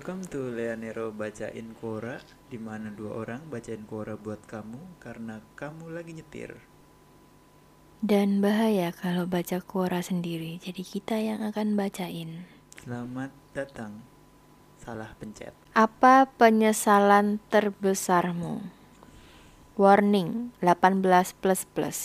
Welcome to Leonero Bacain Quora di mana dua orang bacain Quora buat kamu karena kamu lagi nyetir. Dan bahaya kalau baca Quora sendiri, jadi kita yang akan bacain. Selamat datang. Salah pencet. Apa penyesalan terbesarmu? Warning 18 plus plus.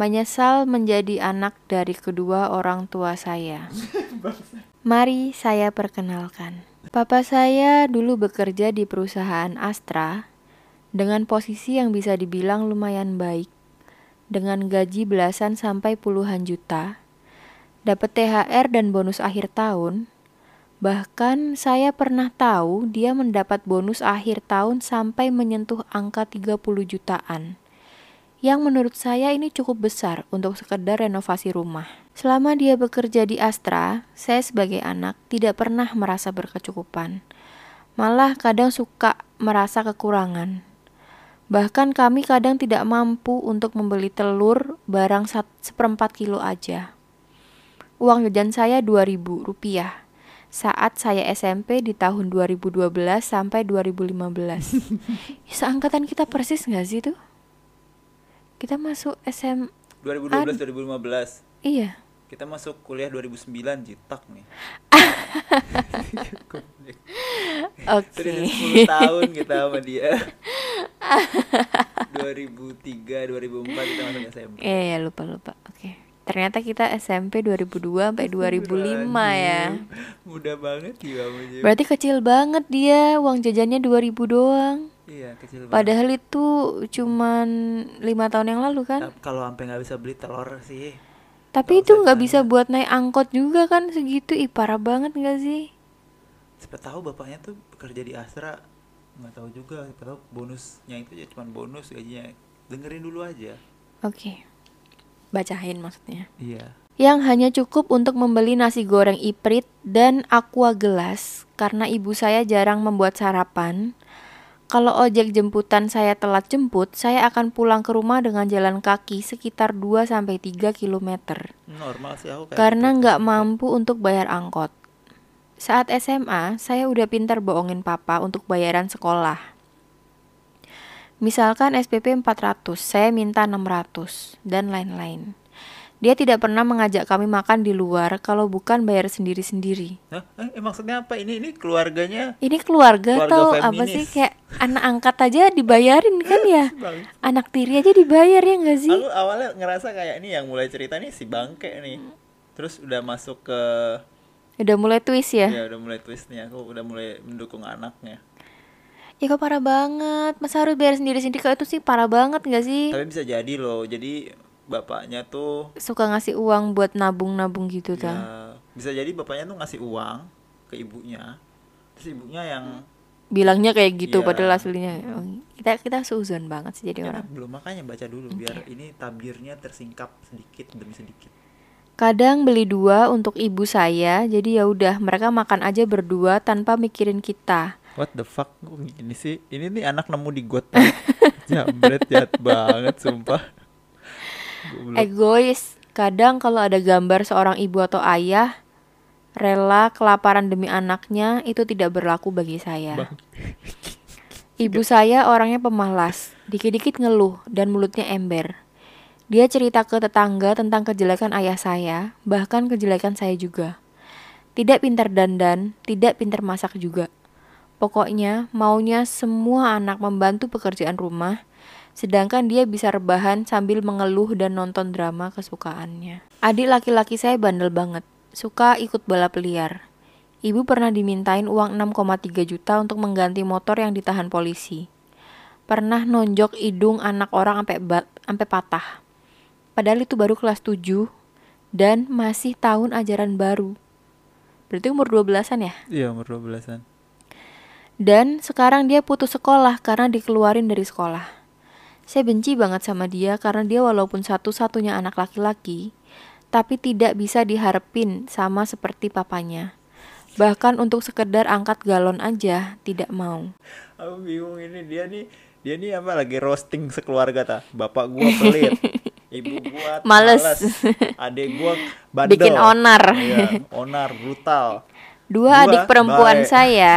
Menyesal menjadi anak dari kedua orang tua saya. Mari saya perkenalkan. Papa saya dulu bekerja di perusahaan Astra dengan posisi yang bisa dibilang lumayan baik dengan gaji belasan sampai puluhan juta, dapat THR dan bonus akhir tahun. Bahkan saya pernah tahu dia mendapat bonus akhir tahun sampai menyentuh angka 30 jutaan. Yang menurut saya ini cukup besar untuk sekedar renovasi rumah. Selama dia bekerja di Astra, saya sebagai anak tidak pernah merasa berkecukupan. Malah kadang suka merasa kekurangan. Bahkan kami kadang tidak mampu untuk membeli telur barang seperempat kilo aja. Uang jajan saya 2000 rupiah saat saya SMP di tahun 2012 sampai 2015. Seangkatan kita persis nggak sih tuh? Kita masuk SM 2012 2015. Iya. Kita masuk kuliah 2009 jitak nih. Oke. Okay. 10 tahun kita sama dia. 2003 2004 kita masuk SMP. Iya, ya, lupa lupa. Oke. Okay. Ternyata kita SMP 2002 sampai 2005 ya. Mudah banget ya Berarti kecil banget dia, uang jajannya 2000 doang. Iya, kecil banget. Padahal itu cuman lima tahun yang lalu kan? Kalau sampai nggak bisa beli telur sih. Tapi itu nggak bisa buat naik angkot juga kan segitu, ih parah banget nggak sih? Siapa tahu bapaknya tuh bekerja di Astra, nggak tahu juga. Siapa tahu bonusnya itu ya cuman bonus gajinya. Dengerin dulu aja. Oke. Okay. Bacain maksudnya. Iya. Yang hanya cukup untuk membeli nasi goreng iprit dan aqua gelas karena ibu saya jarang membuat sarapan kalau ojek jemputan saya telat jemput, saya akan pulang ke rumah dengan jalan kaki sekitar 2 sampai 3 km. Normal sih aku kayak Karena gitu. nggak mampu untuk bayar angkot. Saat SMA, saya udah pintar bohongin papa untuk bayaran sekolah. Misalkan SPP 400, saya minta 600, dan lain-lain. Dia tidak pernah mengajak kami makan di luar kalau bukan bayar sendiri-sendiri. Eh, eh, maksudnya apa? Ini ini keluarganya? Ini keluarga, keluarga atau feminis. apa sih kayak anak angkat aja dibayarin kan ya? anak tiri aja dibayar ya nggak sih? Aku awalnya ngerasa kayak ini yang mulai cerita nih si bangke nih. Terus udah masuk ke Udah mulai twist ya? Iya, udah mulai twist nih. Aku udah mulai mendukung anaknya. Ya kok parah banget. Masa harus bayar sendiri-sendiri kalau itu sih parah banget gak sih? Tapi bisa jadi loh. Jadi bapaknya tuh suka ngasih uang buat nabung-nabung gitu ya, bisa jadi bapaknya tuh ngasih uang ke ibunya. Terus ibunya yang bilangnya kayak gitu ya. padahal aslinya. Oh, kita kita suzon banget sih jadi ya, orang. belum makanya baca dulu okay. biar ini tabirnya tersingkap sedikit demi sedikit. Kadang beli dua untuk ibu saya jadi ya udah mereka makan aja berdua tanpa mikirin kita. What the fuck ini sih? Ini nih anak nemu di got jambret jahat banget sumpah Egois. Kadang kalau ada gambar seorang ibu atau ayah rela kelaparan demi anaknya itu tidak berlaku bagi saya. Ibu saya orangnya pemalas, dikit-dikit ngeluh dan mulutnya ember. Dia cerita ke tetangga tentang kejelekan ayah saya, bahkan kejelekan saya juga. Tidak pintar dandan, tidak pintar masak juga. Pokoknya maunya semua anak membantu pekerjaan rumah, sedangkan dia bisa rebahan sambil mengeluh dan nonton drama kesukaannya. Adik laki-laki saya bandel banget, suka ikut balap liar. Ibu pernah dimintain uang 6,3 juta untuk mengganti motor yang ditahan polisi. Pernah nonjok hidung anak orang sampai sampai patah. Padahal itu baru kelas 7 dan masih tahun ajaran baru. Berarti umur 12-an ya? Iya, umur 12-an. Dan sekarang dia putus sekolah karena dikeluarin dari sekolah. Saya benci banget sama dia karena dia walaupun satu-satunya anak laki-laki, tapi tidak bisa diharapin sama seperti papanya. Bahkan untuk sekedar angkat galon aja tidak mau. Aku bingung ini dia nih dia nih apa lagi roasting sekeluarga ta. Bapak gua pelit. Ibu gua males. males. Adik gua bandel. Bikin onar. Iya, onar brutal. Dua, Dua, adik perempuan baik. saya,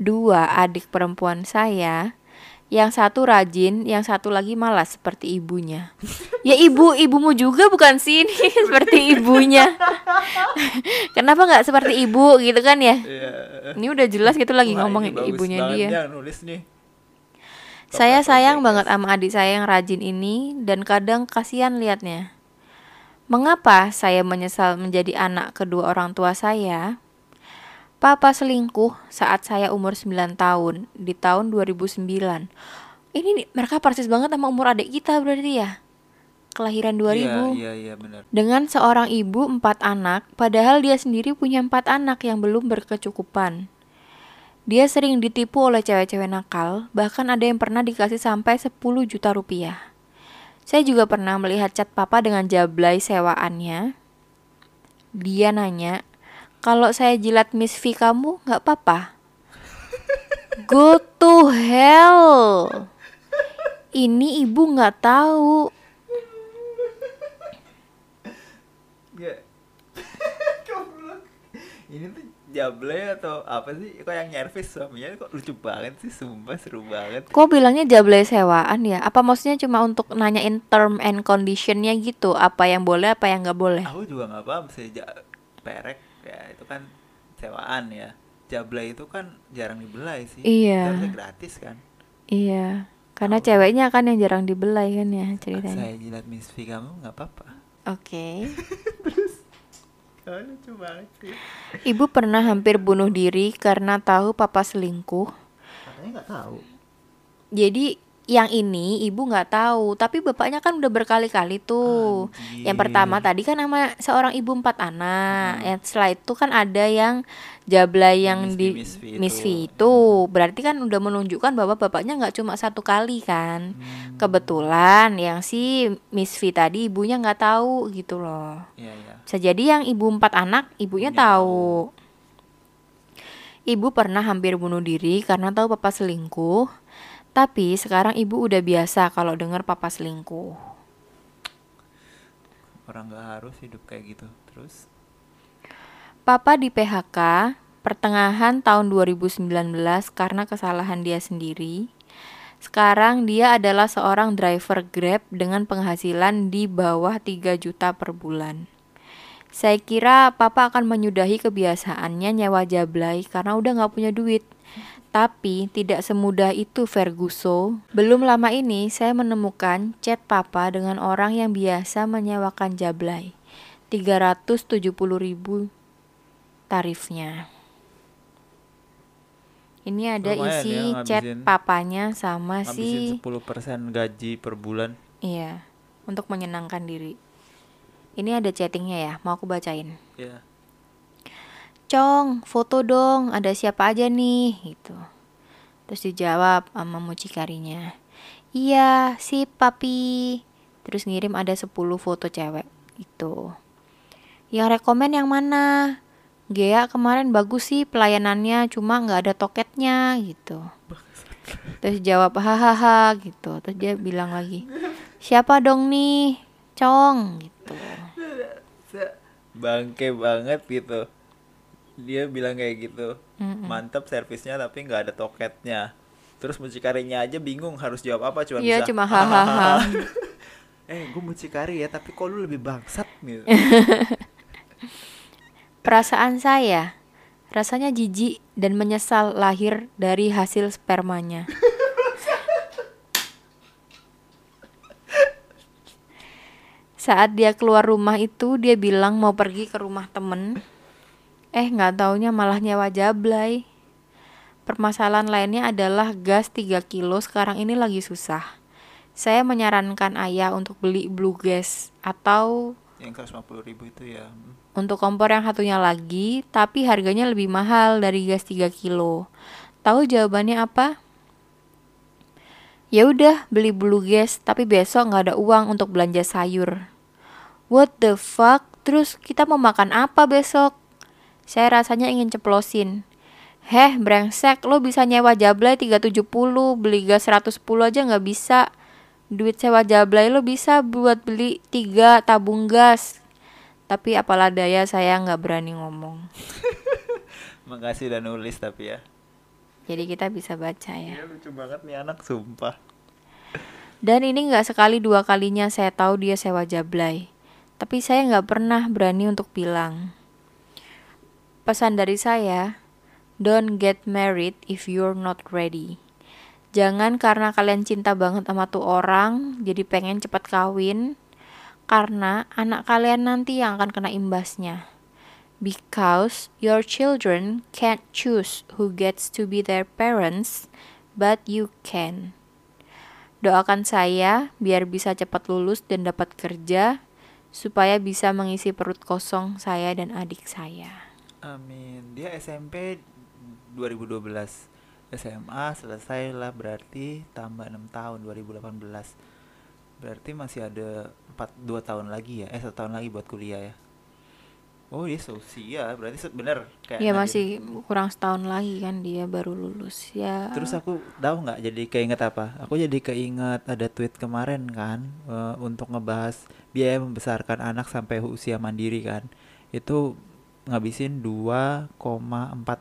dua adik perempuan saya, yang satu rajin, yang satu lagi malas seperti ibunya. Ya ibu, ibumu juga bukan sini seperti ibunya. Kenapa nggak seperti ibu gitu kan ya? Iya. Ini udah jelas gitu lagi Wah, ngomong ibunya dia. yang nulis nih. Saya sayang banget sama adik saya yang rajin ini dan kadang kasihan liatnya. Mengapa saya menyesal menjadi anak kedua orang tua saya? Papa selingkuh saat saya umur 9 tahun di tahun 2009. Ini mereka persis banget sama umur adik kita berarti ya. Kelahiran 2000. Iya, iya, iya benar. Dengan seorang ibu empat anak, padahal dia sendiri punya empat anak yang belum berkecukupan. Dia sering ditipu oleh cewek-cewek nakal, bahkan ada yang pernah dikasih sampai 10 juta rupiah. Saya juga pernah melihat chat papa dengan jablay sewaannya. Dia nanya, kalau saya jilat Miss V kamu nggak apa-apa? Go to hell. Ini ibu nggak tahu. Ya. Goblok. Ini tuh jable atau apa sih? Kok yang nyervis suaminya kok lucu banget sih, sumpah seru banget. Kok bilangnya jablay sewaan ya? Apa maksudnya cuma untuk nanyain term and conditionnya gitu? Apa yang boleh, apa yang nggak boleh? Aku juga nggak paham sih ja- perek ya itu kan sewaan ya. Jablay itu kan jarang dibelai sih. Iya. Gratis kan. Iya, karena ceweknya kan yang jarang dibelai kan ya ceritanya. Saya jilat Miss V kamu nggak apa-apa. Oke. Oh, lucu banget sih. Ibu pernah hampir bunuh diri karena tahu papa selingkuh. Katanya nggak tahu. Jadi yang ini ibu nggak tahu, tapi bapaknya kan udah berkali-kali tuh. Yang pertama Anjir. tadi kan sama seorang ibu empat anak. Yang setelah itu kan ada yang jablay yang Miss V, di V itu. itu. Berarti kan udah menunjukkan bahwa bapaknya nggak cuma satu kali kan. Hmm, Kebetulan yang si Miss V tadi ibunya nggak tahu gitu loh. Iya, iya. Bisa jadi yang ibu empat anak ibunya Ibunya tahu. Ibu pernah hampir bunuh diri karena tahu papa selingkuh. Tapi sekarang ibu udah biasa kalau dengar papa selingkuh. Orang nggak harus hidup kayak gitu. Terus Papa di PHK pertengahan tahun 2019 karena kesalahan dia sendiri. Sekarang dia adalah seorang driver Grab dengan penghasilan di bawah 3 juta per bulan. Saya kira papa akan menyudahi kebiasaannya nyewa jablay karena udah nggak punya duit. Tapi tidak semudah itu Ferguso. Belum lama ini saya menemukan chat papa dengan orang yang biasa menyewakan jablay. 370.000 ribu tarifnya. Ini ada Lumayan isi ya, chat papanya sama si ngabisin 10% gaji per bulan. iya untuk menyenangkan diri. Ini ada chattingnya ya, mau aku bacain. Ya. Cong, foto dong, ada siapa aja nih gitu. Terus dijawab sama mucikarinya. Iya, si papi. Terus ngirim ada 10 foto cewek itu. Yang rekomen yang mana? Gea kemarin bagus sih pelayanannya, cuma nggak ada toketnya gitu. Terus jawab hahaha gitu. Terus dia bilang lagi, siapa dong nih? Cong gitu. Bangke banget gitu. Dia bilang kayak gitu. Mm-mm. Mantap servisnya tapi nggak ada toketnya. Terus mucikarinya aja bingung harus jawab apa cuma Iya bisa cuma hahaha. eh gue mucikari ya tapi kok lu lebih bangsat gitu Perasaan saya rasanya jijik dan menyesal lahir dari hasil spermanya. Saat dia keluar rumah itu dia bilang mau pergi ke rumah temen. Eh nggak taunya malah nyewa jablay. Permasalahan lainnya adalah gas 3 kilo sekarang ini lagi susah. Saya menyarankan ayah untuk beli blue gas atau yang 150 ribu itu ya untuk kompor yang satunya lagi, tapi harganya lebih mahal dari gas 3 kilo. Tahu jawabannya apa? Ya udah, beli blue gas, tapi besok nggak ada uang untuk belanja sayur. What the fuck? Terus kita mau makan apa besok? Saya rasanya ingin ceplosin. Heh, brengsek, lo bisa nyewa jablay 370, beli gas 110 aja nggak bisa. Duit sewa jablay lo bisa buat beli 3 tabung gas. Tapi apalah daya saya nggak berani ngomong. Makasih udah nulis tapi ya. Jadi kita bisa baca ya. Iya lucu banget nih anak sumpah. Dan ini nggak sekali dua kalinya saya tahu dia sewa jablay. Tapi saya nggak pernah berani untuk bilang. Pesan dari saya, don't get married if you're not ready. Jangan karena kalian cinta banget sama tuh orang, jadi pengen cepat kawin, karena anak kalian nanti yang akan kena imbasnya. Because your children can't choose who gets to be their parents, but you can. Doakan saya biar bisa cepat lulus dan dapat kerja, supaya bisa mengisi perut kosong saya dan adik saya. Amin. Dia SMP 2012. SMA selesai lah berarti tambah 6 tahun 2018. Berarti masih ada 4 2 tahun lagi ya. Eh 1 tahun lagi buat kuliah ya. Oh dia seusia berarti bener kayak Ya Nadine. masih kurang setahun lagi kan dia baru lulus ya. Terus aku tahu nggak jadi keinget apa? Aku jadi keinget ada tweet kemarin kan eh, untuk ngebahas biaya membesarkan anak sampai usia mandiri kan. Itu ngabisin 2,4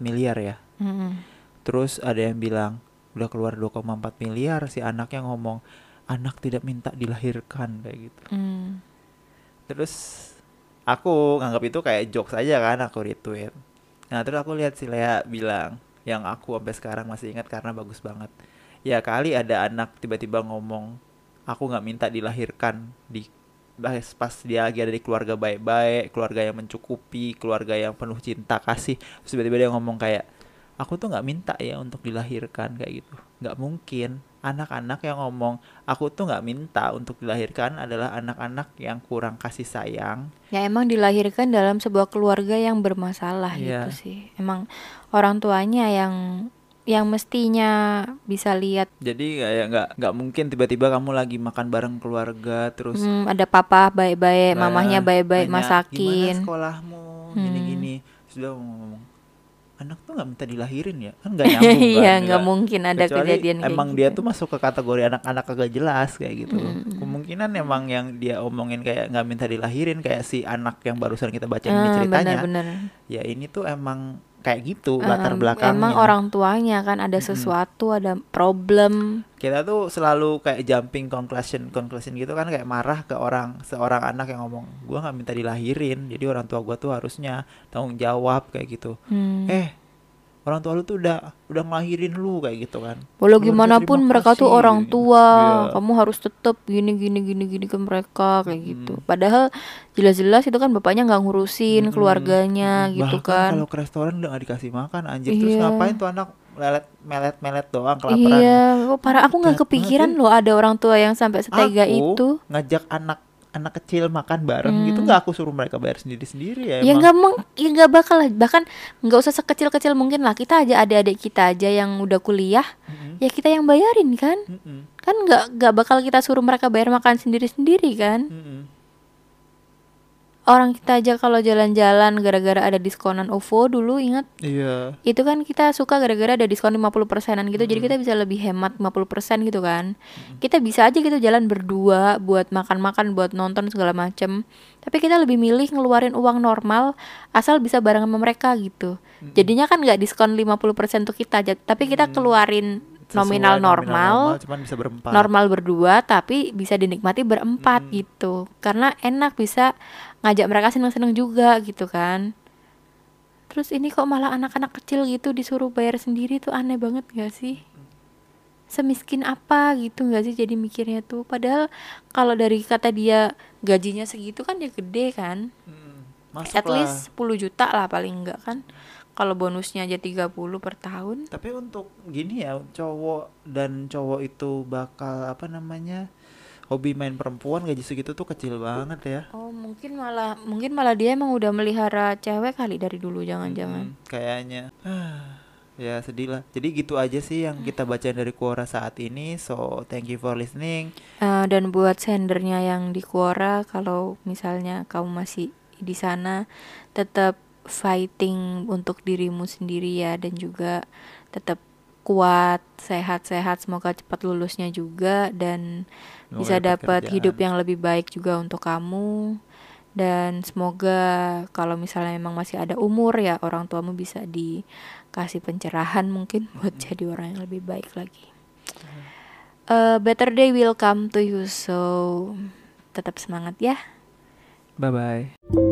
miliar ya. Mm-mm. Terus ada yang bilang udah keluar 2,4 miliar si anaknya ngomong anak tidak minta dilahirkan kayak gitu. Mm. Terus aku nganggap itu kayak jokes aja kan aku retweet. Nah terus aku lihat si Lea bilang yang aku sampai sekarang masih ingat karena bagus banget. Ya kali ada anak tiba-tiba ngomong aku nggak minta dilahirkan di pas pas dia lagi ada di keluarga baik-baik, keluarga yang mencukupi, keluarga yang penuh cinta kasih. Terus tiba-tiba dia ngomong kayak aku tuh nggak minta ya untuk dilahirkan kayak gitu. Nggak mungkin. Anak-anak yang ngomong aku tuh nggak minta untuk dilahirkan adalah anak-anak yang kurang kasih sayang Ya emang dilahirkan dalam sebuah keluarga yang bermasalah Iya. gitu sih. Emang orang tuanya yang yang mestinya bisa lihat jadi kayak nggak nggak mungkin tiba-tiba kamu lagi makan bareng keluarga terus hmm, ada papa baik-baik, Nah, mamahnya baik-baik masakin. gimana sekolahmu Hmm. gini-gini sudah ngomong anak tuh nggak minta dilahirin ya kan nggak nyambung kan Iya, nggak mungkin ada Kecuali kejadian kayak emang dia gitu. tuh masuk ke kategori anak-anak kagak jelas kayak gitu Mm-mm. kemungkinan emang yang dia omongin kayak nggak minta dilahirin kayak si anak yang barusan kita baca ini Ah, ceritanya benar-benar. ya ini tuh emang kayak gitu Ah, latar belakangnya Emang orang tuanya kan ada sesuatu, ada problem. kita tuh selalu kayak jumping conclusion conclusion gitu kan kayak marah ke orang seorang anak yang ngomong gua nggak minta dilahirin jadi orang tua gua tuh harusnya tanggung jawab kayak gitu Hmm. eh orang tua lu tuh udah udah ngelahirin lu kayak gitu kan Walau gimana pun mereka tuh orang gitu. tua, Iya. kamu harus tetap gini gini gini gini ke mereka kayak gitu. Mm-mm. Padahal jelas-jelas itu kan bapaknya nggak ngurusin Mm-mm. keluarganya Mm-mm. gitu Bahkan kan. kalau ke restoran udah gak dikasih makan anjir terus Iya. ngapain tuh anak melet melet melet doang kelaparan Iya, kok parah aku nggak banget kepikiran ya. loh ada orang tua yang sampai setega aku itu. ngajak anak anak kecil makan bareng gitu Hmm. nggak aku suruh mereka bayar sendiri sendiri ya Ya nggak meng, ya nggak bakal lah. bahkan nggak usah sekecil-kecil mungkin lah kita aja adik-adik kita aja yang udah kuliah Mm-mm. ya kita yang bayarin kan Mm-mm. kan nggak nggak bakal kita suruh mereka bayar makan sendiri-sendiri kan Mm-mm. Orang kita aja kalau jalan-jalan gara-gara ada diskonan OVO dulu ingat? Iya. Itu kan kita suka gara-gara ada diskon 50 persenan gitu jadi Mm. kita bisa lebih hemat 50 persen gitu kan. Kita bisa aja gitu jalan berdua buat makan-makan buat nonton segala macem. Tapi kita lebih milih ngeluarin uang normal asal bisa bareng sama mereka gitu. Mm-mm. jadinya kan nggak diskon 50 persen untuk kita tapi kita keluarin Sesuai nominal normal. cuman bisa berempat. Normal berdua tapi bisa dinikmati berempat Mm-mm. gitu. Karena enak bisa ngajak mereka seneng-seneng juga gitu kan. Terus ini kok malah anak-anak kecil gitu disuruh bayar sendiri tuh aneh banget gak sih? Semiskin apa gitu gak sih jadi mikirnya tuh? Padahal kalau dari kata dia gajinya segitu kan dia gede kan. Mm. Masuk at lah. least 10 juta lah paling enggak kan kalau bonusnya aja 30 per tahun. Tapi untuk gini ya cowok dan cowok itu bakal apa namanya hobi main perempuan gaji segitu tuh kecil banget ya. Oh mungkin malah mungkin malah dia emang udah melihara cewek kali dari dulu jangan-jangan. Mm-mm, kayaknya. Ya sedih lah. Jadi gitu aja sih yang kita bacain dari Quora saat ini. So thank you for listening. Eh, dan buat sendernya yang di Quora kalau misalnya kamu masih di sana tetap fighting untuk dirimu sendiri ya dan juga tetap kuat sehat-sehat semoga cepat lulusnya juga dan Semoga bisa dapat hidup yang lebih baik juga untuk kamu dan semoga kalau misalnya memang masih ada umur ya orang tuamu bisa dikasih pencerahan mungkin buat jadi orang yang lebih baik lagi. A better day will come to you so tetap semangat ya. Bye bye.